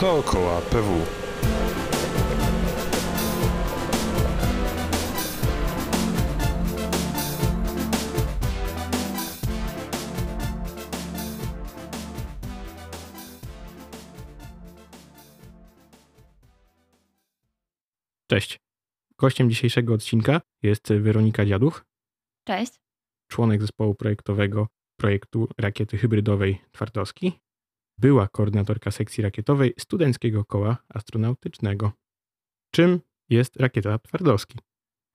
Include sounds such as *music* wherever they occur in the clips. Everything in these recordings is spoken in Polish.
Dookoła PW. Cześć. Gościem dzisiejszego odcinka jest Weronika Dziaduch, Cześć. członek zespołu projektowego projektu rakiety hybrydowej Twardowski. Była koordynatorka sekcji rakietowej Studenckiego Koła Astronautycznego. Czym jest rakieta Twardowski?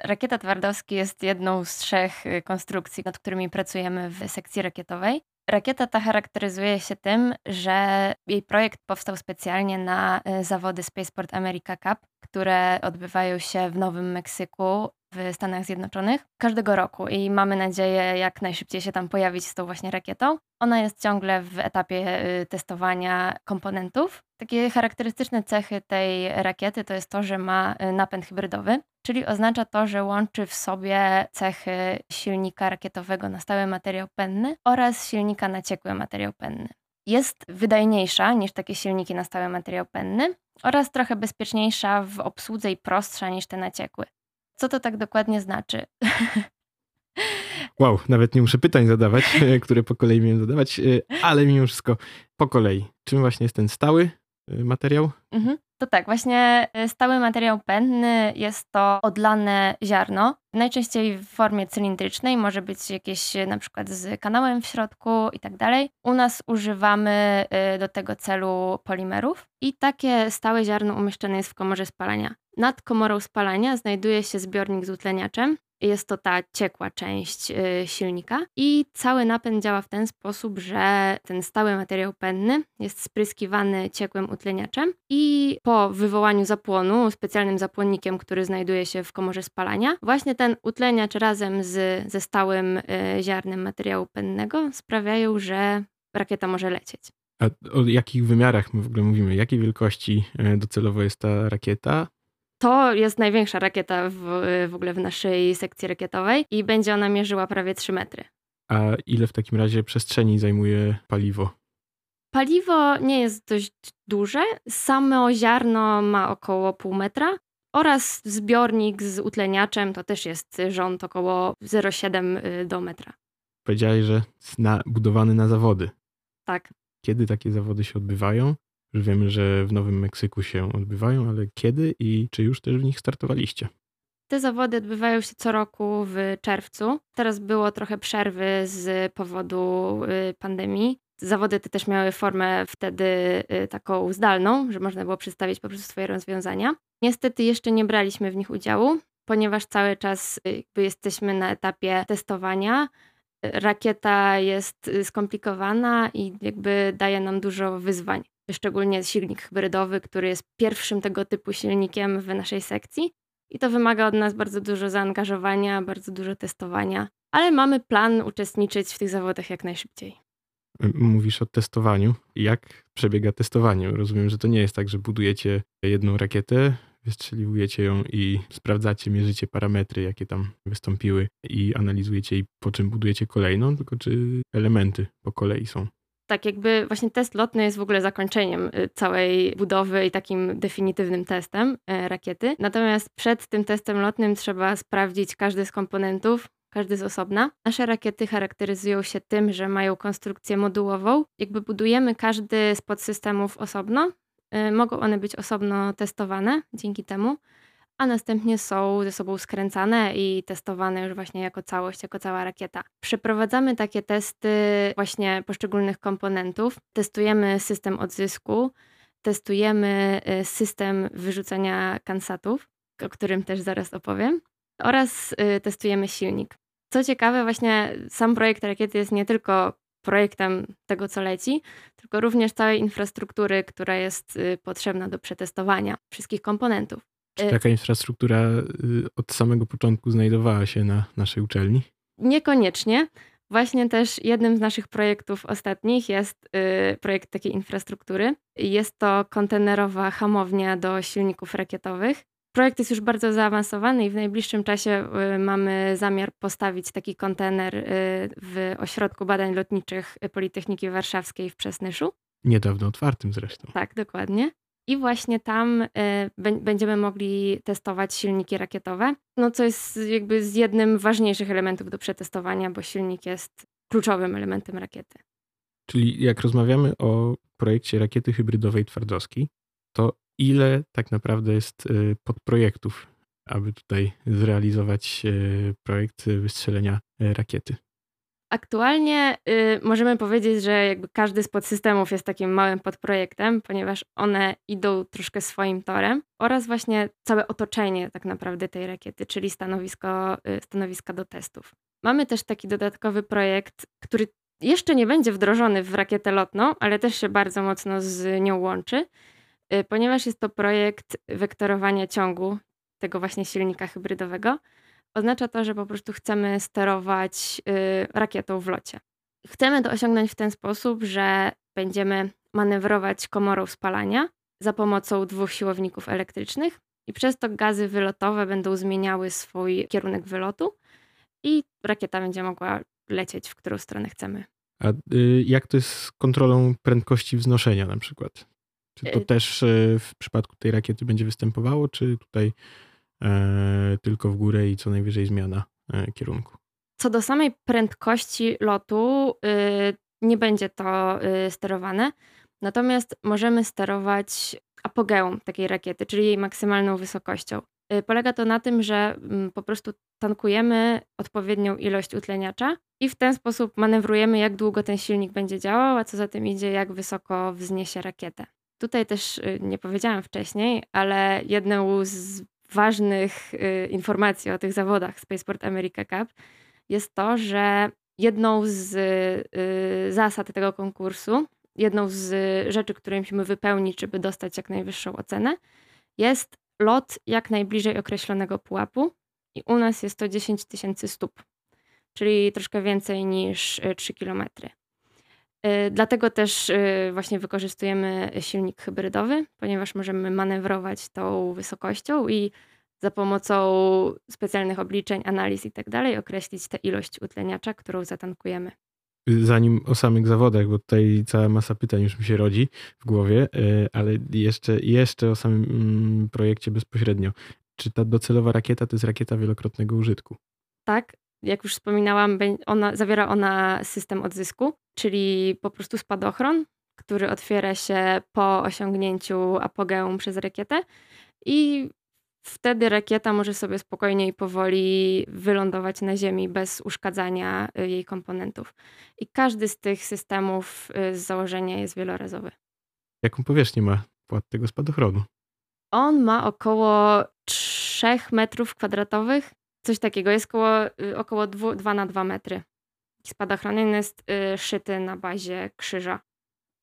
Rakieta Twardowski jest jedną z trzech y, konstrukcji, nad którymi pracujemy w sekcji rakietowej. Rakieta ta charakteryzuje się tym, że jej projekt powstał specjalnie na y, zawody Spaceport America Cup, które odbywają się w Nowym Meksyku w Stanach Zjednoczonych każdego roku i mamy nadzieję jak najszybciej się tam pojawić z tą właśnie rakietą. Ona jest ciągle w etapie y, testowania komponentów. Takie charakterystyczne cechy tej rakiety to jest to, że ma y, napęd hybrydowy, czyli oznacza to, że łączy w sobie cechy silnika rakietowego na stały materiał penny oraz silnika na ciekły materiał penny. Jest wydajniejsza niż takie silniki na stały materiał penny oraz trochę bezpieczniejsza w obsłudze i prostsza niż te naciekły. Co to tak dokładnie znaczy? Wow, nawet nie muszę pytań zadawać, *laughs* które po kolei miałem zadawać, y, ale mimo wszystko po kolei. Czym właśnie jest ten stały materiał? Mhm. To tak, właśnie y, stały materiał pędny jest to odlane ziarno, najczęściej w formie cylindrycznej, może być jakieś y, na przykład z kanałem w środku i tak dalej. U nas używamy y, do tego celu polimerów i takie stałe ziarno umieszczone jest w komorze spalania. Nad komorą spalania znajduje się zbiornik z utleniaczem, jest to ta ciekła część y, silnika i cały napęd działa w ten sposób, że ten stały materiał pędny jest spryskiwany ciekłym utleniaczem i po wywołaniu zapłonu specjalnym zapłonnikiem, który znajduje się w komorze spalania, właśnie ten utleniacz razem z, ze stałym y, ziarnem materiału pędnego sprawiają, że rakieta może lecieć. A o jakich wymiarach my w ogóle mówimy? Jakiej wielkości y, docelowo jest ta rakieta? To jest największa rakieta w, w ogóle w naszej sekcji rakietowej i będzie ona mierzyła prawie 3 metry. A ile w takim razie przestrzeni zajmuje paliwo? Paliwo nie jest dość duże. Samo ziarno ma około pół metra oraz zbiornik z utleniaczem to też jest rząd około 0,7 do metra. Powiedziałeś, że na, budowany na zawody. Tak. Kiedy takie zawody się odbywają? Już wiemy, że w Nowym Meksyku się odbywają, ale kiedy i czy już też w nich startowaliście? Te zawody odbywają się co roku w czerwcu. Teraz było trochę przerwy z powodu y, pandemii. Zawody te też miały formę wtedy y, taką zdalną, że można było przedstawić po prostu swoje rozwiązania. Niestety jeszcze nie braliśmy w nich udziału, ponieważ cały czas y, jakby jesteśmy na etapie testowania. Rakieta jest skomplikowana i jakby daje nam dużo wyzwań szczególnie silnik hybrydowy, który jest pierwszym tego typu silnikiem w naszej sekcji. I to wymaga od nas bardzo dużo zaangażowania, bardzo dużo testowania, ale mamy plan uczestniczyć w tych zawodach jak najszybciej. Mówisz o testowaniu. Jak przebiega testowanie? Rozumiem, że to nie jest tak, że budujecie jedną rakietę, wystrzeliwujecie ją i sprawdzacie, mierzycie parametry, jakie tam wystąpiły i analizujecie i po czym budujecie kolejną, tylko czy elementy po kolei są? Tak jakby właśnie test lotny jest w ogóle zakończeniem y, całej budowy i takim definitywnym testem y, rakiety. Natomiast przed tym testem lotnym trzeba sprawdzić każdy z komponentów, każdy z osobna. Nasze rakiety charakteryzują się tym, że mają konstrukcję modułową. Jakby budujemy każdy z podsystemów osobno. Y, mogą one być osobno testowane dzięki temu a następnie są ze sobą skręcane i testowane już właśnie jako całość, jako cała rakieta. Przeprowadzamy takie testy właśnie poszczególnych komponentów, testujemy system odzysku, testujemy y, system wyrzucania kansatów, o którym też zaraz opowiem, oraz y, testujemy silnik. Co ciekawe, właśnie sam projekt rakiety jest nie tylko projektem tego, co leci, tylko również całej infrastruktury, która jest y, potrzebna do przetestowania wszystkich komponentów. Czy y, taka infrastruktura y, od samego początku znajdowała się na naszej uczelni? Niekoniecznie. Właśnie też jednym z naszych projektów ostatnich jest y, projekt takiej infrastruktury. Jest to kontenerowa hamownia do silników rakietowych. Projekt jest już bardzo zaawansowany i w najbliższym czasie mamy zamiar postawić taki kontener w Ośrodku Badań Lotniczych Politechniki Warszawskiej w Przesnyszu. Niedawno otwartym zresztą. Tak, dokładnie. I właśnie tam będziemy mogli testować silniki rakietowe, no co jest jakby z jednym ważniejszych elementów do przetestowania, bo silnik jest kluczowym elementem rakiety. Czyli jak rozmawiamy o projekcie rakiety hybrydowej Twardowski, to ile tak naprawdę jest podprojektów aby tutaj zrealizować e, projekt wystrzelenia rakiety? Aktualnie y, możemy powiedzieć, że jakby każdy z podsystemów jest takim małym podprojektem, ponieważ one idą troszkę swoim torem oraz właśnie całe otoczenie tak naprawdę tej rakiety, czyli stanowisko, y, stanowiska do testów. Mamy też taki dodatkowy projekt, który jeszcze nie będzie wdrożony w rakietę lotną, ale też się bardzo mocno z nią łączy, y, ponieważ jest to projekt wektorowania ciągu, tego właśnie silnika hybrydowego, oznacza to, że po prostu chcemy sterować y, rakietą w locie. Chcemy to osiągnąć w ten sposób, że będziemy manewrować komorą spalania za pomocą dwóch siłowników elektrycznych i przez to gazy wylotowe będą zmieniały swój kierunek wylotu i rakieta będzie mogła lecieć w którą stronę chcemy. A y, jak to jest z kontrolą prędkości wznoszenia na przykład? Czy to y też w przypadku tej rakiety będzie występowało, czy tutaj tylko w górę i co najwyżej zmiana e, kierunku. Co do samej prędkości lotu, y, nie będzie to y, sterowane, natomiast możemy sterować apogeum takiej rakiety, czyli jej maksymalną wysokością. Y, polega to na tym, że mm, po prostu tankujemy odpowiednią ilość utleniacza i w ten sposób manewrujemy, jak długo ten silnik będzie działał, a co za tym idzie, jak wysoko wzniesie rakietę. Tutaj też nie powiedziałam wcześniej, ale jedną z ważnych y, informacji o tych zawodach Spaceport America Cup jest to, że jedną z y, zasad tego konkursu, jedną z rzeczy, które musimy wypełnić, żeby dostać jak najwyższą ocenę, jest lot jak najbliżej określonego pułapu i u nas jest to 10 tysięcy stóp, czyli troszkę więcej niż 3 y, kilometry. Dlatego też właśnie wykorzystujemy silnik hybrydowy, ponieważ możemy manewrować tą wysokością i za pomocą specjalnych obliczeń, analiz i tak dalej określić tę ilość utleniacza, którą zatankujemy. Zanim o samych zawodach, bo tutaj cała masa pytań już mi się rodzi w głowie, ale jeszcze, jeszcze o samym mm, projekcie bezpośrednio. Czy ta docelowa rakieta to jest rakieta wielokrotnego użytku? Tak, jak już wspominałam, ona, zawiera ona system odzysku, czyli po prostu spadochron, który otwiera się po osiągnięciu apogeum przez rakietę i wtedy rakieta może sobie spokojnie i powoli wylądować na Ziemi bez uszkadzania y, jej komponentów. I każdy z tych systemów y, z założenia jest wielorazowy. Jaką powierzchnię ma płat tego spadochronu? On ma około 3 metrów kwadratowych Coś takiego. Jest około, y, około 2 na 2 metry. Spadochron jest y, szyty na bazie krzyża.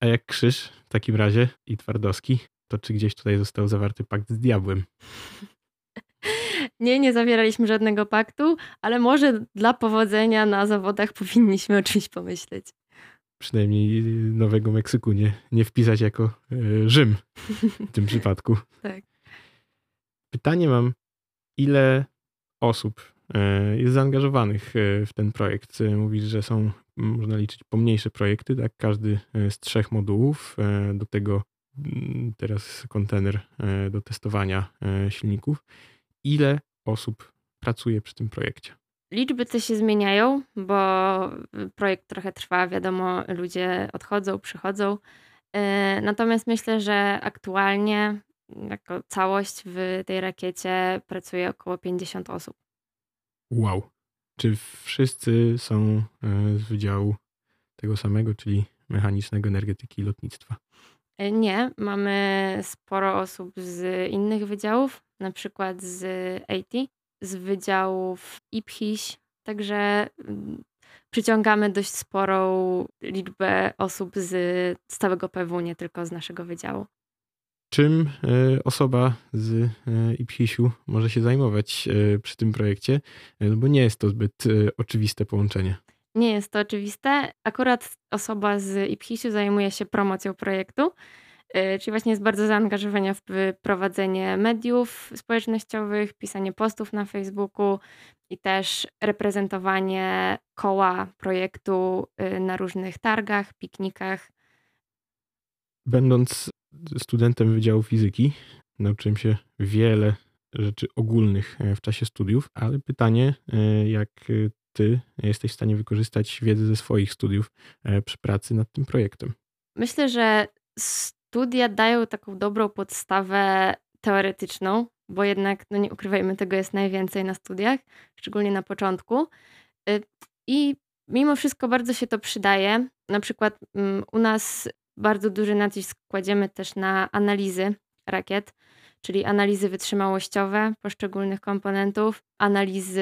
A jak krzyż w takim razie i twardowski, to czy gdzieś tutaj został zawarty pakt z diabłem? *laughs* Nie, nie zawieraliśmy żadnego paktu, ale może dla powodzenia na zawodach powinniśmy o czymś pomyśleć. Przynajmniej Nowego Meksyku nie, nie wpisać jako y, Rzym w tym *laughs* przypadku. tak. Pytanie mam, ile osób e, jest zaangażowanych e, w ten projekt. E, mówisz, że są, można liczyć, pomniejsze projekty, tak? Każdy z trzech modułów. Do tego teraz kontener do testowania silników. Ile osób pracuje przy tym projekcie? Liczby te się zmieniają, bo projekt trochę trwa, wiadomo, ludzie odchodzą, przychodzą. Natomiast myślę, że aktualnie jako całość w tej rakiecie pracuje około 50 osób. Wow. Czy wszyscy są e, z wydziału tego samego, czyli mechanicznego energetyki i lotnictwa? E, nie, mamy sporo osób z innych wydziałów, na przykład z AT, z wydziałów IPHIS, także mm, przyciągamy dość sporą liczbę osób z całego PW, nie tylko z naszego wydziału czym e, osoba z e, IPSIS-u może się zajmować e, przy tym projekcie, no bo nie jest to zbyt oczywiste połączenie. Nie jest to oczywiste. Akurat osoba z IPSIS-u zajmuje się promocją projektu, czyli właśnie jest bardzo zaangażowana w prowadzenie mediów społecznościowych, pisanie postów na Facebooku i też reprezentowanie koła projektu na różnych targach, piknikach. Będąc studentem Wydziału Fizyki. Nauczyłem się wiele rzeczy ogólnych w czasie studiów, ale pytanie, jak ty jesteś w stanie wykorzystać wiedzę ze swoich studiów przy pracy nad tym projektem? Myślę, że studia dają taką dobrą podstawę teoretyczną, bo jednak, no nie ukrywajmy, tego jest najwięcej na studiach, szczególnie na początku. Y, I mimo wszystko bardzo się to przydaje. Na przykład mm, u nas bardzo duży nacisk kładziemy też na analizy rakiet, czyli analizy wytrzymałościowe poszczególnych komponentów, analizy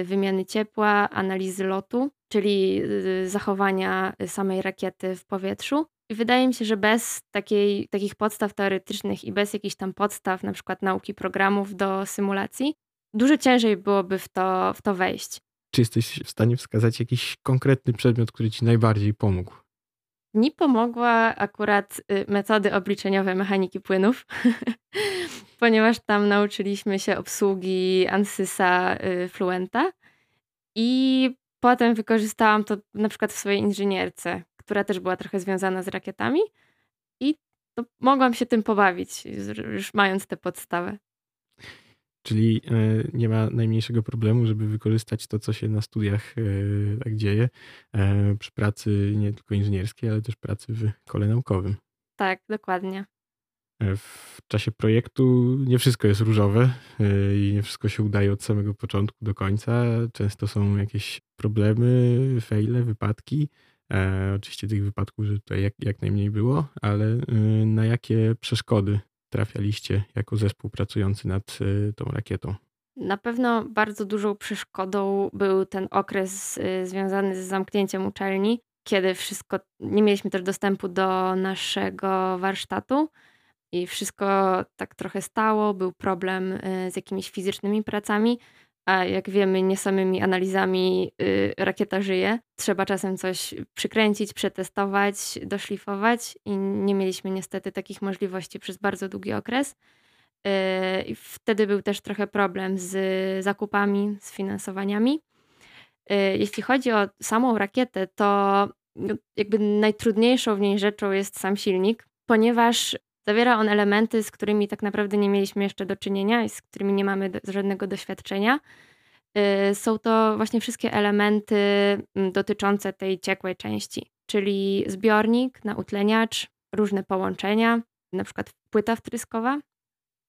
y, wymiany ciepła, analizy lotu, czyli y, zachowania samej rakiety w powietrzu. I wydaje mi się, że bez takiej, takich podstaw teoretycznych i bez jakichś tam podstaw, na przykład nauki programów do symulacji, dużo ciężej byłoby w to, w to wejść. Czy jesteś w stanie wskazać jakiś konkretny przedmiot, który ci najbardziej pomógł? Mi pomogła akurat y, metody obliczeniowe mechaniki płynów, *laughs* ponieważ tam nauczyliśmy się obsługi Ansysa y, Fluenta i potem wykorzystałam to na przykład w swojej inżynierce, która też była trochę związana z rakietami i mogłam się tym pobawić, już mając tę podstawę. Czyli e, nie ma najmniejszego problemu, żeby wykorzystać to, co się na studiach e, tak dzieje, e, przy pracy nie tylko inżynierskiej, ale też pracy w kole naukowym. Tak, dokładnie. W czasie projektu nie wszystko jest różowe i nie wszystko się udaje od samego początku do końca. Często są jakieś problemy, fejle, wypadki. Oczywiście tych wypadków, że tutaj jak, jak najmniej było, ale na jakie przeszkody trafialiście jako zespół pracujący nad y, tą rakietą? Na pewno bardzo dużą przeszkodą był ten okres y, związany z zamknięciem uczelni, kiedy wszystko, nie mieliśmy też dostępu do naszego warsztatu i wszystko tak trochę stało, był problem z jakimiś fizycznymi pracami, a jak wiemy, nie samymi analizami y, rakieta żyje. Trzeba czasem coś przykręcić, przetestować, doszlifować i nie mieliśmy niestety takich możliwości przez bardzo długi okres. Y, I wtedy był też trochę problem z zakupami, z finansowaniami. Y, jeśli chodzi o samą rakietę, to no, jakby najtrudniejszą w niej rzeczą jest sam silnik, ponieważ zawiera on elementy, z którymi tak naprawdę nie mieliśmy jeszcze do czynienia i z którymi nie mamy żadnego doświadczenia. Y, są to właśnie wszystkie elementy mm, dotyczące tej ciekłej części, czyli zbiornik na utleniacz, różne połączenia, na przykład płyta wtryskowa.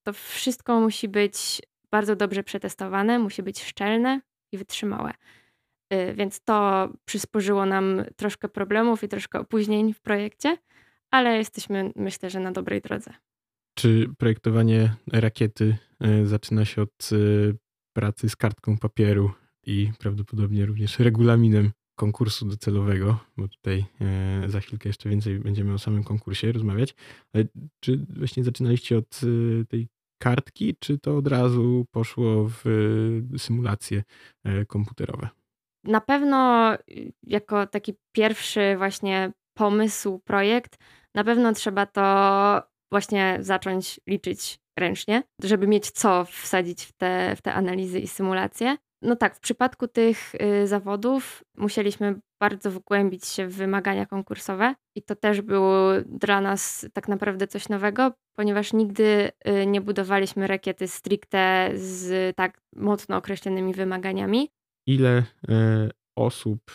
To wszystko musi być bardzo dobrze przetestowane, musi być szczelne i wytrzymałe. Y, więc to przysporzyło nam troszkę problemów i troszkę opóźnień w projekcie, ale jesteśmy, myślę, że na dobrej drodze. Czy projektowanie rakiety y, zaczyna się od pracy z kartką papieru i prawdopodobnie również regulaminem konkursu docelowego, bo tutaj e, za chwilkę jeszcze więcej będziemy o samym konkursie rozmawiać. Ale czy właśnie zaczynaliście od e, tej kartki, czy to od razu poszło w e, symulacje komputerowe? Na pewno jako taki pierwszy właśnie pomysł, projekt, na pewno trzeba to właśnie zacząć liczyć ręcznie, żeby mieć co wsadzić w te, w te analizy i symulacje. No tak, w przypadku tych y, zawodów musieliśmy bardzo wgłębić się w wymagania konkursowe i to też było dla nas tak naprawdę coś nowego, ponieważ nigdy y, nie budowaliśmy rakiety stricte z tak mocno określonymi wymaganiami. Ile y, osób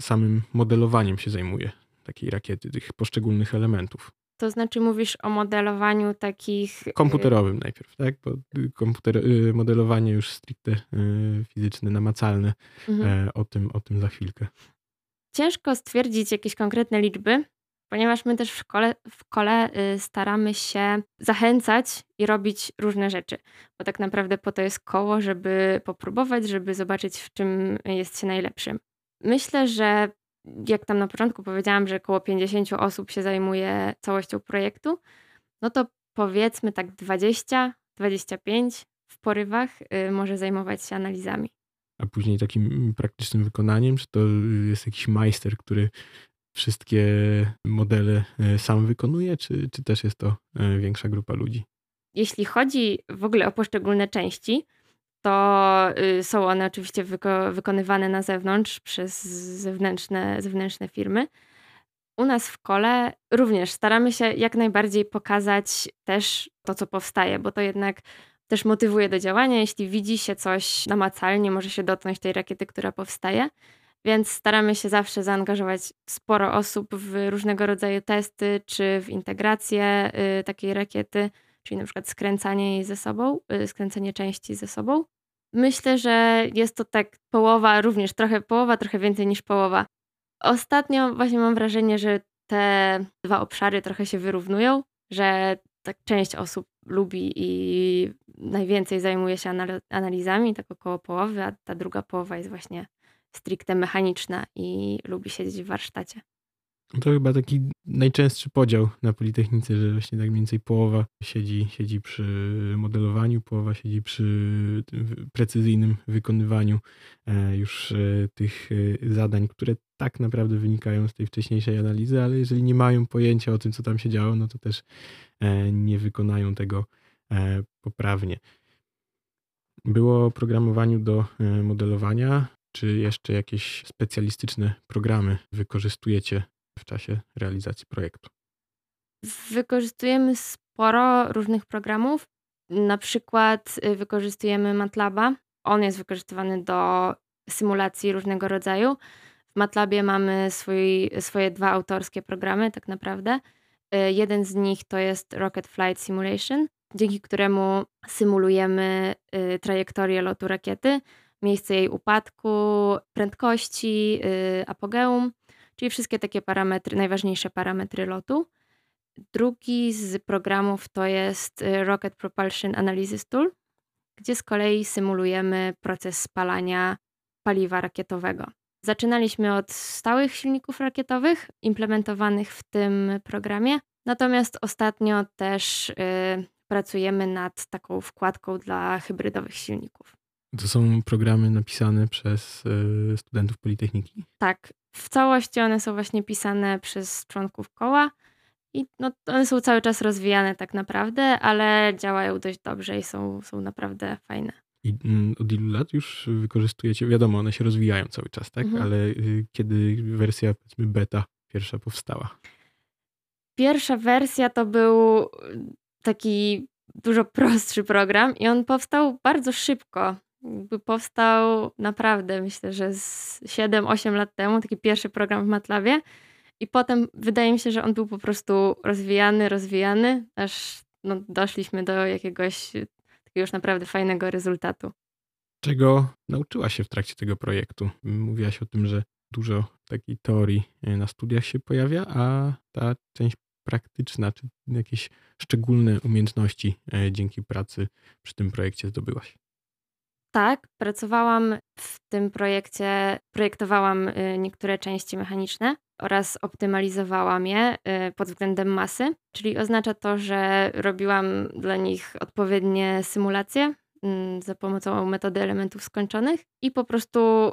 samym modelowaniem się zajmuje takiej rakiety, tych poszczególnych elementów? To znaczy mówisz o modelowaniu takich... Y, Komputerowym najpierw, tak? Bo komputer, y, modelowanie już stricte y, fizyczne, namacalne. Mhm. E, o, tym, o tym za chwilkę. Ciężko stwierdzić jakieś konkretne liczby, ponieważ my też w szkole, w kole staramy się zachęcać i robić różne rzeczy. Bo tak naprawdę po to jest koło, żeby popróbować, żeby zobaczyć, w czym jest się najlepszym. Myślę, że jak tam na początku powiedziałam, że około 50 osób się zajmuje całością projektu, no to powiedzmy tak 20-25 w porywach y, może zajmować się analizami. A później takim praktycznym wykonaniem, czy to jest jakiś majster, który wszystkie modele y, sam wykonuje, czy, czy też jest to y, większa grupa ludzi? Jeśli chodzi w ogóle o poszczególne części, to y, są one oczywiście wyko wykonywane na zewnątrz przez zewnętrzne, zewnętrzne firmy. U nas w kole również staramy się jak najbardziej pokazać też to, co powstaje, bo to jednak też motywuje do działania. Jeśli widzi się coś namacalnie, może się dotknąć tej rakiety, która powstaje. Więc staramy się zawsze zaangażować sporo osób w różnego rodzaju testy, czy w integrację y, takiej rakiety, czyli na przykład skręcanie jej ze sobą, y, skręcenie części ze sobą. Myślę, że jest to tak połowa, również trochę połowa, trochę więcej niż połowa. Ostatnio właśnie mam wrażenie, że te dwa obszary trochę się wyrównują, że tak część osób lubi i najwięcej zajmuje się analizami, tak około połowy, a ta druga połowa jest właśnie stricte mechaniczna i lubi siedzieć w warsztacie. To chyba taki najczęstszy podział na Politechnice, że właśnie tak mniej więcej połowa siedzi, siedzi przy modelowaniu, połowa siedzi przy precyzyjnym wykonywaniu e, już e, tych e, zadań, które tak naprawdę wynikają z tej wcześniejszej analizy, ale jeżeli nie mają pojęcia o tym, co tam się działo, no to też nie wykonają tego poprawnie. Było programowaniu do modelowania. Czy jeszcze jakieś specjalistyczne programy wykorzystujecie w czasie realizacji projektu? Wykorzystujemy sporo różnych programów. Na przykład y, wykorzystujemy MATLABa. On jest wykorzystywany do symulacji różnego rodzaju. W MATLABie mamy swój, swoje dwa autorskie programy, tak naprawdę. Y, jeden z nich to jest Rocket Flight Simulation, dzięki któremu symulujemy y, trajektorię lotu rakiety, miejsce jej upadku, prędkości, apogeum czyli wszystkie takie parametry, najważniejsze parametry lotu. Drugi z programów to jest y, Rocket Propulsion Analysis Tool, gdzie z kolei symulujemy proces spalania paliwa rakietowego. Zaczynaliśmy od stałych silników rakietowych implementowanych w tym programie, natomiast ostatnio też y, pracujemy nad taką wkładką dla hybrydowych silników. To są programy napisane przez y, studentów Politechniki? Tak, w całości one są właśnie pisane przez członków koła i no, one są cały czas rozwijane tak naprawdę, ale działają dość dobrze i są, są naprawdę fajne. I mm, od ilu lat już wykorzystujecie? Wiadomo, one się rozwijają cały czas, tak? Mhm. Ale y, kiedy wersja, powiedzmy, beta pierwsza powstała? Pierwsza wersja to był taki dużo prostszy program i on powstał bardzo szybko powstał naprawdę, myślę, że z 7-8 lat temu, taki pierwszy program w MATLABie. I potem wydaje mi się, że on był po prostu rozwijany, rozwijany, aż no, doszliśmy do jakiegoś takiego już naprawdę fajnego rezultatu. Czego nauczyła się w trakcie tego projektu? Mówiłaś o tym, że dużo takiej teorii e, na studiach się pojawia, a ta część praktyczna, czy jakieś szczególne umiejętności e, dzięki pracy przy tym projekcie zdobyłaś? Tak, pracowałam w tym projekcie, projektowałam y, niektóre części mechaniczne oraz optymalizowałam je y, pod względem masy, czyli oznacza to, że robiłam dla nich odpowiednie symulacje mm, za pomocą metody elementów skończonych i po prostu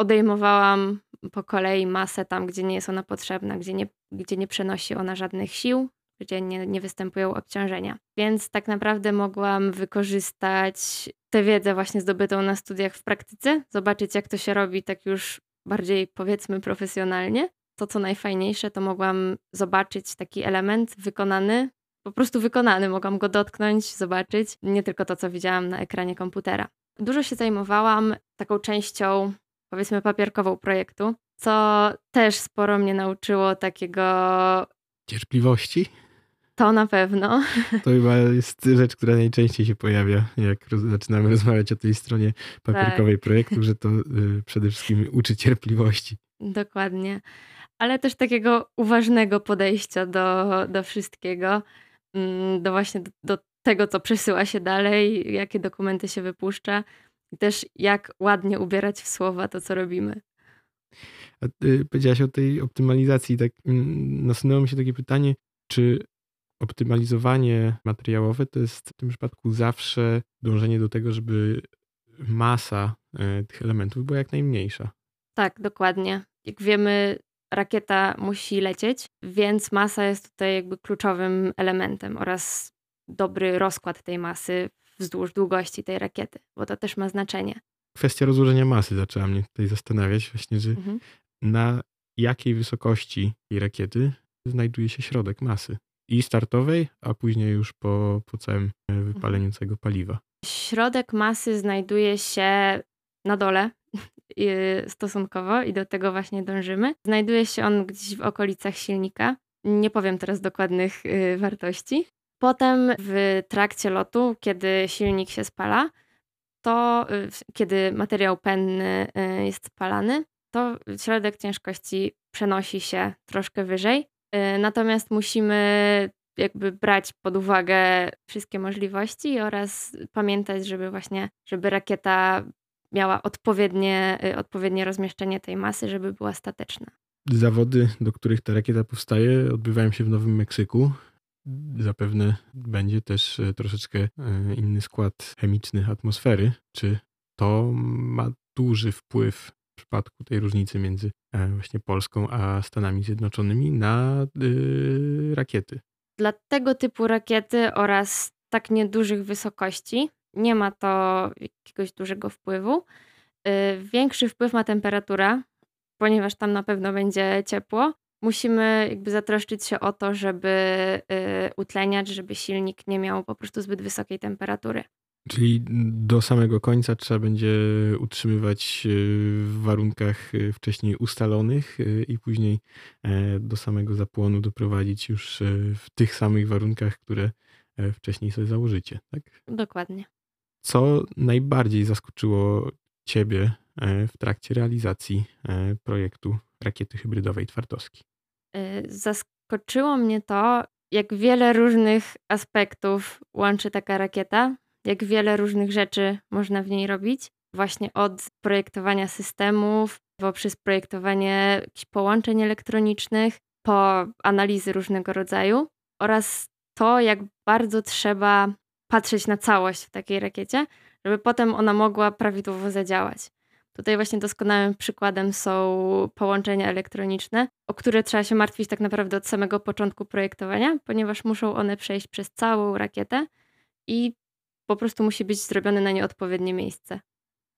odejmowałam po kolei masę tam, gdzie nie jest ona potrzebna, gdzie nie, gdzie nie przenosi ona żadnych sił, gdzie nie, nie występują obciążenia. Więc tak naprawdę mogłam wykorzystać tę wiedzę właśnie zdobytą na studiach w praktyce, zobaczyć jak to się robi tak już bardziej powiedzmy profesjonalnie. To co najfajniejsze, to mogłam zobaczyć taki element wykonany, po prostu wykonany, mogłam go dotknąć, zobaczyć, nie tylko to co widziałam na ekranie komputera. Dużo się zajmowałam taką częścią powiedzmy papierkową projektu, co też sporo mnie nauczyło takiego cierpliwości. To na pewno. *laughs* To chyba jest rzecz, która najczęściej się pojawia, jak roz, zaczynamy rozmawiać o tej stronie papierkowej tak. projektu, że to y, przede wszystkim uczy cierpliwości. Dokładnie. Ale też takiego uważnego podejścia do, do wszystkiego, mm, do właśnie do, do tego, co przesyła się dalej, jakie dokumenty się wypuszcza i też jak ładnie ubierać w słowa to, co robimy. A ty powiedziałaś o tej optymalizacji, tak mm, nasunęło mi się takie pytanie, czy optymalizowanie materiałowe to jest w tym przypadku zawsze dążenie do tego, żeby masa e, tych elementów była jak najmniejsza. Tak, dokładnie. Jak wiemy, rakieta musi lecieć, więc masa jest tutaj jakby kluczowym elementem oraz dobry rozkład tej masy wzdłuż długości tej rakiety, bo to też ma znaczenie. Kwestia rozłożenia masy zaczęła mnie tutaj zastanawiać, właśnie, że mhm. na jakiej wysokości tej rakiety znajduje się środek masy. I startowej, a później już po, po całym e, wypaleniu całego paliwa. Środek masy znajduje się na dole *laughs* stosunkowo i do tego właśnie dążymy. Znajduje się on gdzieś w okolicach silnika. Nie powiem teraz dokładnych y, wartości. Potem w trakcie lotu, kiedy silnik się spala, to kiedy materiał penny y, jest spalany, to środek ciężkości przenosi się troszkę wyżej. Natomiast musimy jakby brać pod uwagę wszystkie możliwości oraz pamiętać, żeby właśnie, żeby rakieta miała odpowiednie, y, odpowiednie rozmieszczenie tej masy, żeby była stateczna. Zawody, do których ta rakieta powstaje, odbywają się w Nowym Meksyku. Zapewne będzie też e, troszeczkę inny skład chemiczny atmosfery. Czy to ma duży wpływ w przypadku tej różnicy między e, właśnie Polską a Stanami Zjednoczonymi na y, rakiety? Dla tego typu rakiety oraz tak niedużych wysokości nie ma to jakiegoś dużego wpływu. Y, większy wpływ ma temperatura, ponieważ tam na pewno będzie ciepło. Musimy jakby zatroszczyć się o to, żeby y, utleniać, żeby silnik nie miał po prostu zbyt wysokiej temperatury. Czyli do samego końca trzeba będzie utrzymywać y, w warunkach wcześniej ustalonych i później e, do samego zapłonu doprowadzić już w tych samych warunkach, które e, wcześniej sobie założycie, tak? Dokładnie. Co najbardziej zaskoczyło Ciebie e, w trakcie realizacji e, projektu rakiety hybrydowej Twardowski? E, zaskoczyło mnie to, jak wiele różnych aspektów łączy taka rakieta, jak wiele różnych rzeczy można w niej robić. Właśnie od projektowania systemów, poprzez projektowanie jakichś połączeń elektronicznych, po analizy różnego rodzaju oraz to, jak bardzo trzeba patrzeć na całość w takiej rakiecie, żeby potem ona mogła prawidłowo zadziałać. Tutaj właśnie doskonałym przykładem są połączenia elektroniczne, o które trzeba się martwić tak naprawdę od samego początku projektowania, ponieważ muszą one przejść przez całą rakietę i po prostu musi być zrobione na nie odpowiednie miejsce.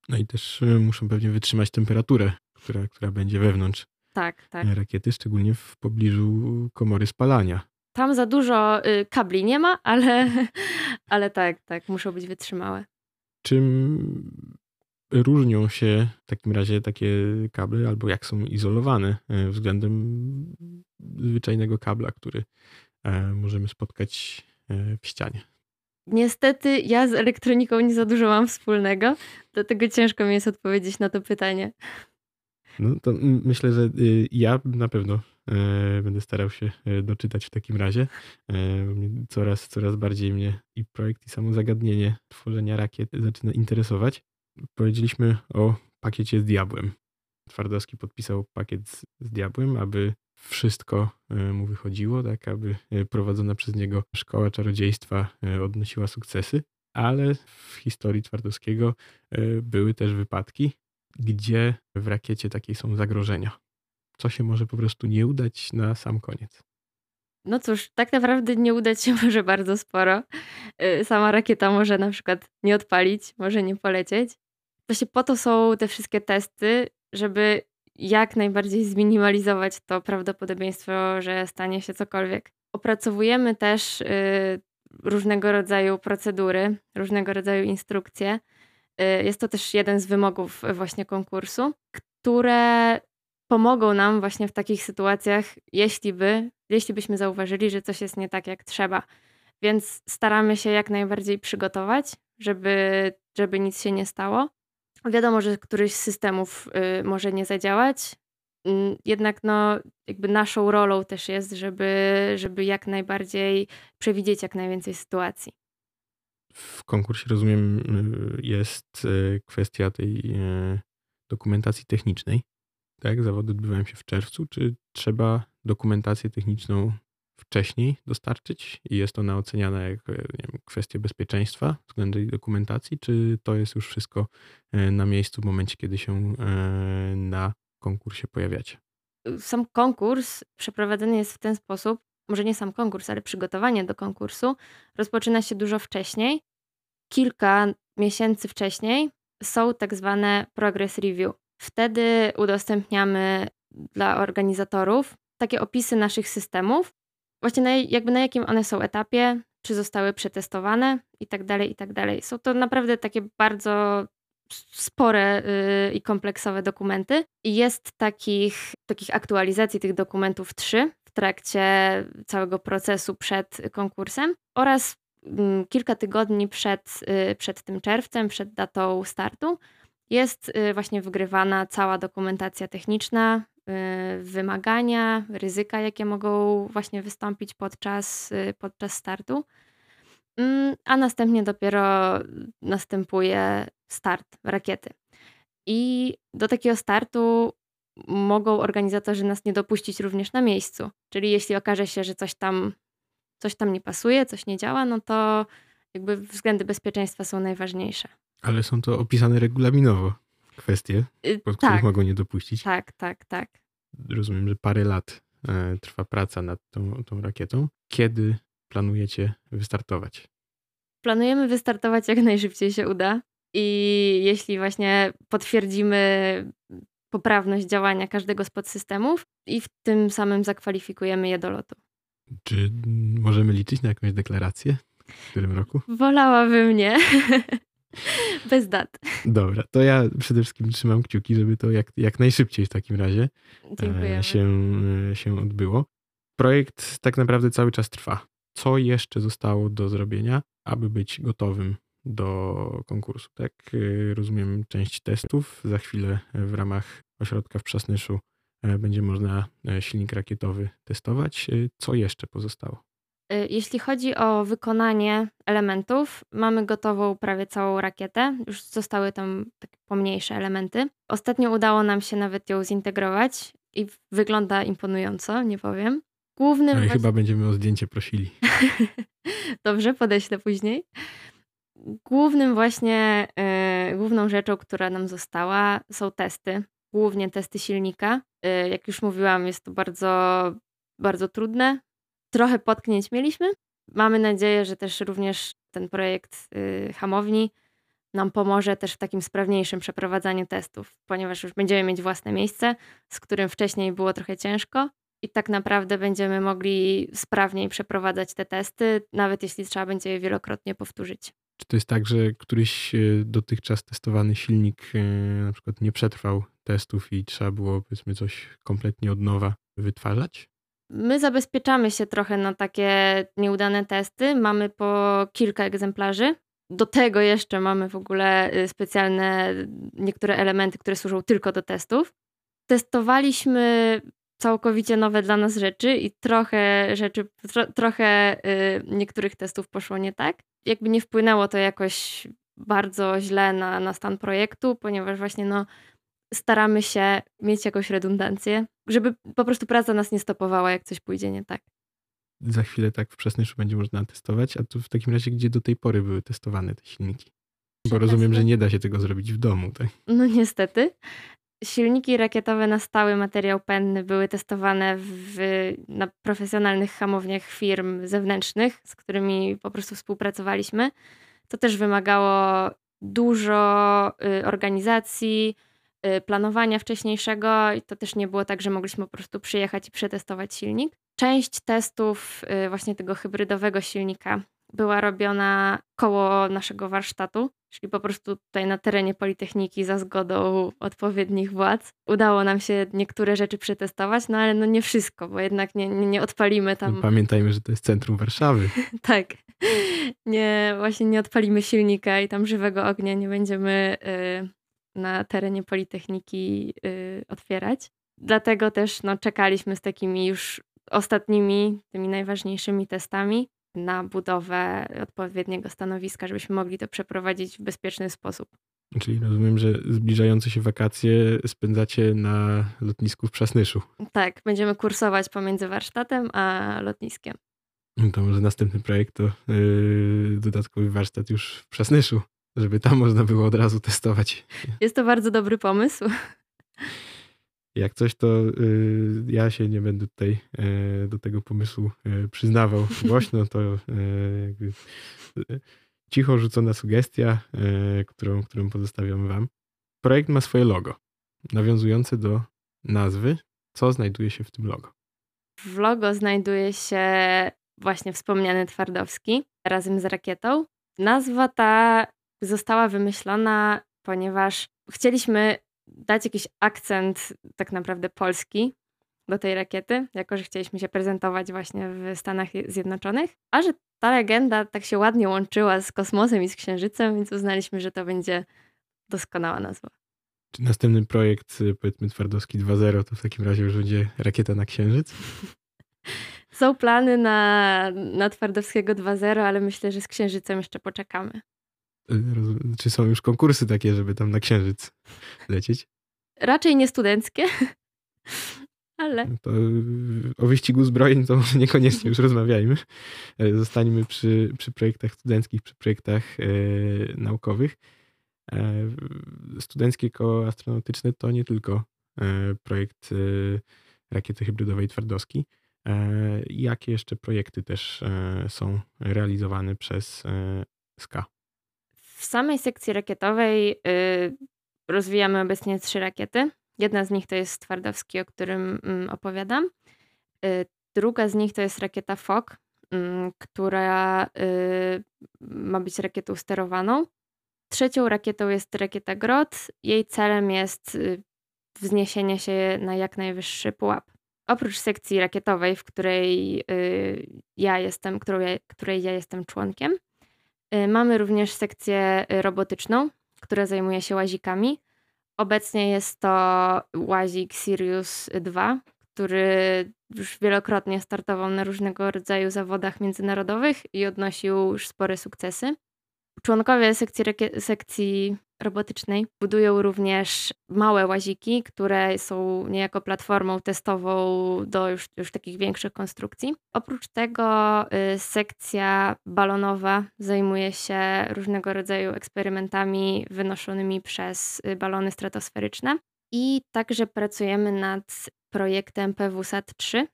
No i też y, muszą pewnie wytrzymać temperaturę, która, która będzie wewnątrz tak, tak. rakiety, szczególnie w pobliżu komory spalania. Tam za dużo y, kabli nie ma, ale, *laughs* ale tak, tak, muszą być wytrzymałe. Czym różnią się w takim razie takie kable, albo jak są izolowane y, względem zwyczajnego kabla, który e, możemy spotkać e, w ścianie? Niestety ja z elektroniką nie za dużo mam wspólnego, dlatego ciężko mi jest odpowiedzieć na to pytanie. No to myślę, że y, ja na pewno E, będę starał się e, doczytać w takim razie. E, coraz, coraz bardziej mnie i projekt, i samo zagadnienie tworzenia rakiet zaczyna interesować. Powiedzieliśmy o pakiecie z diabłem. Twardowski podpisał pakiet z, z diabłem, aby wszystko mu wychodziło, tak aby prowadzona przez niego szkoła czarodziejstwa odnosiła sukcesy, ale w historii Twardowskiego były też wypadki, gdzie w rakiecie takiej są zagrożenia co się może po prostu nie udać na sam koniec? No cóż, tak naprawdę nie udać się *laughs* może bardzo sporo. Sama rakieta może na przykład nie odpalić, może nie polecieć. Właśnie po to są te wszystkie testy, żeby jak najbardziej zminimalizować to prawdopodobieństwo, że stanie się cokolwiek. Opracowujemy też y, różnego rodzaju procedury, różnego rodzaju instrukcje. Y, jest to też jeden z wymogów właśnie konkursu, które pomogą nam właśnie w takich sytuacjach, jeśli by, jeśli byśmy zauważyli, że coś jest nie tak jak trzeba. Więc staramy się jak najbardziej przygotować, żeby, żeby nic się nie stało. Wiadomo, że któryś z systemów y, może nie zadziałać, mm, jednak no, jakby naszą rolą też jest, żeby, żeby jak najbardziej przewidzieć jak najwięcej sytuacji. W konkursie, rozumiem, y, jest y, kwestia tej dokumentacji technicznej tak, zawody odbywają się w czerwcu, czy trzeba dokumentację techniczną wcześniej dostarczyć i jest ona oceniana jako wiem, kwestia bezpieczeństwa względem dokumentacji, czy to jest już wszystko e, na miejscu w momencie, kiedy się e, na konkursie pojawiacie? Sam konkurs przeprowadzony jest w ten sposób, może nie sam konkurs, ale przygotowanie do konkursu rozpoczyna się dużo wcześniej. Kilka miesięcy wcześniej są tak zwane progress review. Wtedy udostępniamy dla organizatorów takie opisy naszych systemów, właśnie na, jakby na jakim one są etapie, czy zostały przetestowane i tak dalej, i tak dalej. Są to naprawdę takie bardzo spore yy, i kompleksowe dokumenty. I jest takich, takich aktualizacji tych dokumentów trzy w trakcie całego procesu przed konkursem oraz yy, kilka tygodni przed, yy, przed tym czerwcem, przed datą startu jest y, właśnie wygrywana cała dokumentacja techniczna, y, wymagania, ryzyka, jakie mogą właśnie wystąpić podczas, y, podczas startu. Mm, a następnie dopiero następuje start rakiety. I do takiego startu mogą organizatorzy nas nie dopuścić również na miejscu. Czyli jeśli okaże się, że coś tam, coś tam nie pasuje, coś nie działa, no to jakby względy bezpieczeństwa są najważniejsze. Ale są to opisane regulaminowo kwestie, y, pod tak. których mogą nie dopuścić. Tak, tak, tak. Rozumiem, że parę lat e, trwa praca nad tą, tą rakietą. Kiedy planujecie wystartować? Planujemy wystartować jak najszybciej się uda. I jeśli właśnie potwierdzimy poprawność działania każdego z podsystemów i w tym samym zakwalifikujemy je do lotu. Czy możemy liczyć na jakąś deklarację w którym roku? Wolałabym nie. *laughs* *laughs* Bez dat. Dobra, to ja przede wszystkim trzymam kciuki, żeby to jak, jak najszybciej w takim razie e, się, e, się odbyło. Projekt tak naprawdę cały czas trwa. Co jeszcze zostało do zrobienia, aby być gotowym do konkursu? Tak, e, rozumiem część testów. Za chwilę w ramach ośrodka w Przasnyszu będzie można silnik rakietowy testować. Co jeszcze pozostało? Y, jeśli chodzi o wykonanie elementów, mamy gotową prawie całą rakietę. Już zostały tam takie pomniejsze elementy. Ostatnio udało nam się nawet ją zintegrować i wygląda imponująco, nie powiem. Głównym. No i chyba będziemy o zdjęcie prosili. *laughs* Dobrze, podeślę później. Głównym właśnie, yy, główną rzeczą, która nam została, są testy. Głównie testy silnika. Yy, jak już mówiłam, jest to bardzo, bardzo trudne, trochę potknięć mieliśmy. Mamy nadzieję, że też również ten projekt y, hamowni nam pomoże też w takim sprawniejszym przeprowadzaniu testów, ponieważ już będziemy mieć własne miejsce, z którym wcześniej było trochę ciężko i tak naprawdę będziemy mogli sprawniej przeprowadzać te testy, nawet jeśli trzeba będzie je wielokrotnie powtórzyć. Czy to jest tak, że któryś e, dotychczas testowany silnik e, na przykład nie przetrwał testów i trzeba było powiedzmy coś kompletnie od nowa wytwarzać? My zabezpieczamy się trochę na takie nieudane testy. Mamy po kilka egzemplarzy. Do tego jeszcze mamy w ogóle y, specjalne niektóre elementy, które służą tylko do testów. Testowaliśmy całkowicie nowe dla nas rzeczy i trochę rzeczy, tro, trochę y, niektórych testów poszło nie tak. Jakby nie wpłynęło to jakoś bardzo źle na, na stan projektu, ponieważ właśnie no, staramy się mieć jakąś redundancję, żeby po prostu praca nas nie stopowała, jak coś pójdzie nie tak. Za chwilę tak w Przesnyszu będzie można testować, a tu w takim razie, gdzie do tej pory były testowane te silniki? Bo rozumiem, że nie da się tego zrobić w domu, tak? No niestety. Silniki rakietowe na stały materiał penny były testowane w, na profesjonalnych hamowniach firm zewnętrznych, z którymi po prostu współpracowaliśmy. To też wymagało dużo y, organizacji, planowania wcześniejszego i to też nie było tak, że mogliśmy po prostu przyjechać i przetestować silnik. Część testów y, właśnie tego hybrydowego silnika była robiona koło naszego warsztatu, czyli po prostu tutaj na terenie Politechniki za zgodą odpowiednich władz. Udało nam się niektóre rzeczy przetestować, no ale no nie wszystko, bo jednak nie, nie, nie odpalimy tam. No pamiętajmy, że to jest centrum Warszawy. *laughs* tak. Nie, właśnie nie odpalimy silnika i tam żywego ognia nie będziemy y, na terenie Politechniki y, otwierać. Dlatego też no, czekaliśmy z takimi już ostatnimi, tymi najważniejszymi testami na budowę odpowiedniego stanowiska, żebyśmy mogli to przeprowadzić w bezpieczny sposób. Czyli rozumiem, że zbliżające się wakacje spędzacie na lotnisku w Przasnyszu. Tak, będziemy kursować pomiędzy warsztatem a lotniskiem. No to może następny projekt to yy, dodatkowy warsztat już w Przasnyszu żeby tam można było od razu testować. Jest to bardzo dobry pomysł. Jak coś, to y, ja się nie będę tutaj y, do tego pomysłu y, przyznawał *laughs* głośno, to y, y, cicho rzucona sugestia, y, którą, którą pozostawiam wam. Projekt ma swoje logo, nawiązujące do nazwy Co znajduje się w tym logo? W logo znajduje się właśnie wspomniany Twardowski razem z rakietą. Nazwa ta została wymyślona, ponieważ chcieliśmy dać jakiś akcent tak naprawdę polski do tej rakiety, jako że chcieliśmy się prezentować właśnie w Stanach Zjednoczonych, a że ta legenda tak się ładnie łączyła z kosmosem i z księżycem, więc uznaliśmy, że to będzie doskonała nazwa. Czy następny projekt, y, powiedzmy Twardowski 2.0, to w takim razie już będzie rakieta na księżyc? *laughs* Są plany na, na Twardowskiego 2.0, ale myślę, że z księżycem jeszcze poczekamy. Y, czy są już konkursy takie, żeby tam na księżyc lecieć? Raczej nie studenckie, *laughs* ale... To o wyścigu zbrojeń to może niekoniecznie już rozmawiajmy. E, zostańmy przy, przy projektach studenckich, przy projektach e, naukowych. E, studenckie koło astronautyczne to nie tylko projekt rakiety hybrydowej Twardowski. Jakie jeszcze projekty też są realizowane przez SKA? W samej sekcji rakietowej y, rozwijamy obecnie trzy rakiety. Jedna z nich to jest Twardowski, o którym mm, opowiadam. Y, druga z nich to jest rakieta FOK, mm, która y, ma być rakietą sterowaną. Trzecią rakietą jest rakieta GROT. Jej celem jest wzniesienie się na jak najwyższy pułap. Oprócz sekcji rakietowej, w której ja jestem, której ja jestem członkiem, mamy również sekcję robotyczną, która zajmuje się łazikami. Obecnie jest to łazik Sirius 2, który już wielokrotnie startował na różnego rodzaju zawodach międzynarodowych i odnosił już spore sukcesy. Członkowie sekcji, sekcji robotycznej budują również małe łaziki, które są niejako platformą testową do już, już takich większych konstrukcji. Oprócz tego y, sekcja balonowa zajmuje się różnego rodzaju eksperymentami wynoszonymi przez y, balony stratosferyczne. I także pracujemy nad projektem PWSAT 3,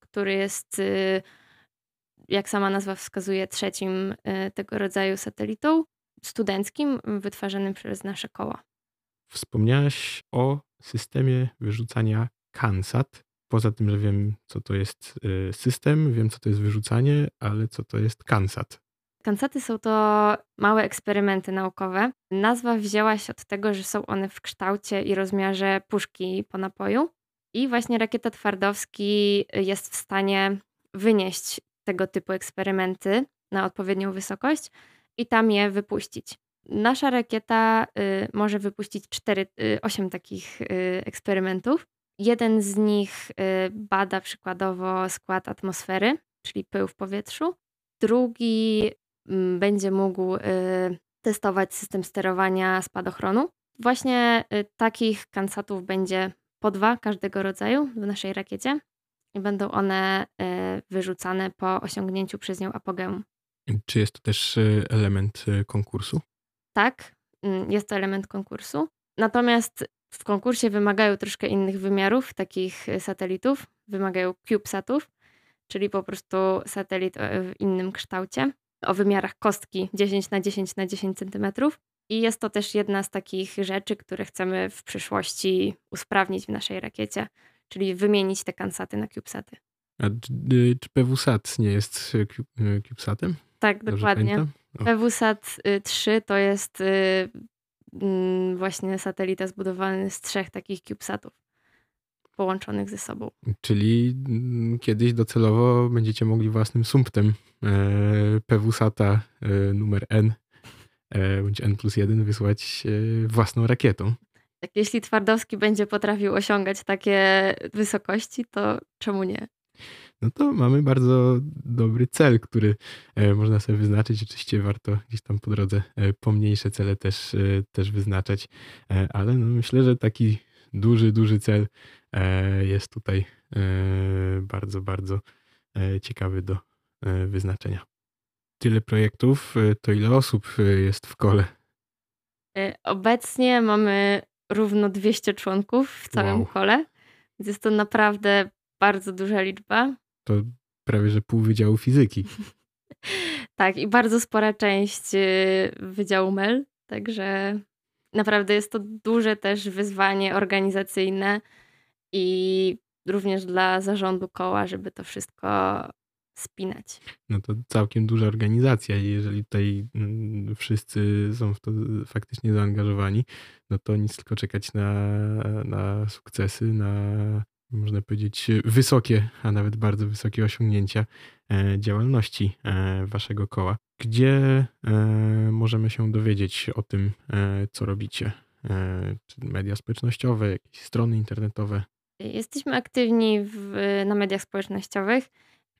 który jest y, jak sama nazwa wskazuje, trzecim y, tego rodzaju satelitą studenckim wytwarzanym przez nasze koła. Wspomniałaś o systemie wyrzucania CANSAT. Poza tym, że wiem, co to jest y, system, wiem, co to jest wyrzucanie, ale co to jest CANSAT? Kansaty są to małe eksperymenty naukowe. Nazwa wzięła się od tego, że są one w kształcie i rozmiarze puszki po napoju. I właśnie rakieta Twardowski jest w stanie wynieść tego typu eksperymenty na odpowiednią wysokość i tam je wypuścić. Nasza rakieta y, może wypuścić 4, y, 8 takich y, eksperymentów. Jeden z nich y, bada przykładowo skład atmosfery, czyli pył w powietrzu. Drugi mm, będzie mógł y, testować system sterowania spadochronu. Właśnie y, takich kansatów będzie po dwa każdego rodzaju w naszej rakiecie i będą one e, wyrzucane po osiągnięciu przez nią apogeum. Czy jest to też e, element e, konkursu? Tak, mm, jest to element konkursu. Natomiast w konkursie wymagają troszkę innych wymiarów takich satelitów. Wymagają CubeSatów, czyli po prostu satelit w innym kształcie, o wymiarach kostki 10 na 10 na 10 cm. I jest to też jedna z takich rzeczy, które chcemy w przyszłości usprawnić w naszej rakiecie, czyli wymienić te kansaty na CubeSaty. A y, czy PWSat nie jest y, y, CubeSatem? Tak, Dobrze dokładnie. PWSat 3 to jest mm, właśnie satelita zbudowany z trzech takich CubeSatów połączonych ze sobą. Czyli mm, kiedyś docelowo będziecie mogli własnym sumptem e, PWSata e, numer N e, bądź N plus 1 wysłać własną rakietą. Tak, jeśli Twardowski będzie potrafił osiągać takie wysokości, to czemu nie? No to mamy bardzo dobry cel, który e, można sobie wyznaczyć. Oczywiście warto gdzieś tam po drodze e, pomniejsze cele też, e, też wyznaczać, ale no myślę, że taki duży, duży cel jest tutaj bardzo, bardzo ciekawy do wyznaczenia. Tyle projektów, to ile osób jest w kole? Obecnie mamy równo 200 członków w całym wow. kole, więc jest to naprawdę bardzo duża liczba. To prawie, że pół Wydziału Fizyki. *laughs* tak, i bardzo spora część y, Wydziału MEL, także naprawdę jest to duże też wyzwanie organizacyjne i również dla zarządu koła, żeby to wszystko spinać. No to całkiem duża organizacja i jeżeli tutaj mm, wszyscy są w to faktycznie zaangażowani, no to nic tylko czekać na, na sukcesy, na można powiedzieć wysokie, a nawet bardzo wysokie osiągnięcia e, działalności e, waszego koła. Gdzie e, możemy się dowiedzieć o tym, co robicie? Czy media społecznościowe, jakieś strony internetowe? Jesteśmy aktywni w, na mediach społecznościowych.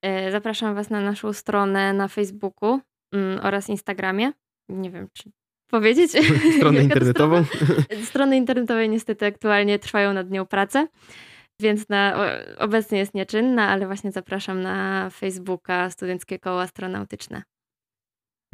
E, zapraszam Was na naszą stronę na Facebooku mm, oraz Instagramie. Nie wiem, czy powiedzieć. *laughs* Stronę internetową? Strony internetowe niestety aktualnie trwają nad nią prace, więc na, obecnie jest nieczynna, ale właśnie zapraszam na Facebooka Studenckie Koło Astronautyczne.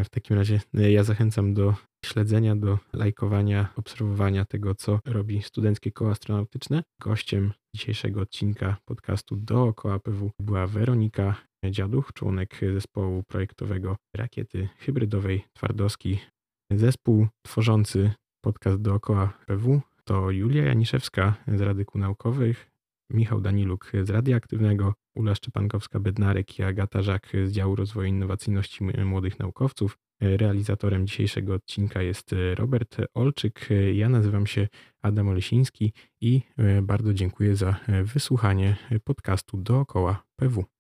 W takim razie e, ja zachęcam do śledzenia, do lajkowania, obserwowania tego, co robi Studenckie Koło Astronautyczne. Gościem dzisiejszego odcinka podcastu Dookoła PW była Weronika Dziaduch, członek zespołu projektowego rakiety hybrydowej Twardowski. Zespół tworzący podcast Dookoła PW to Julia Janiszewska z Rady Kół Naukowych, Michał Daniluk z Radioaktywnego, Ula Szczepankowska-Bednarek i Agata Żak z działu rozwoju innowacyjności młodych naukowców. Realizatorem dzisiejszego odcinka jest Robert Olczyk. Ja nazywam się Adam Olesiński i bardzo dziękuję za wysłuchanie podcastu dookoła PW.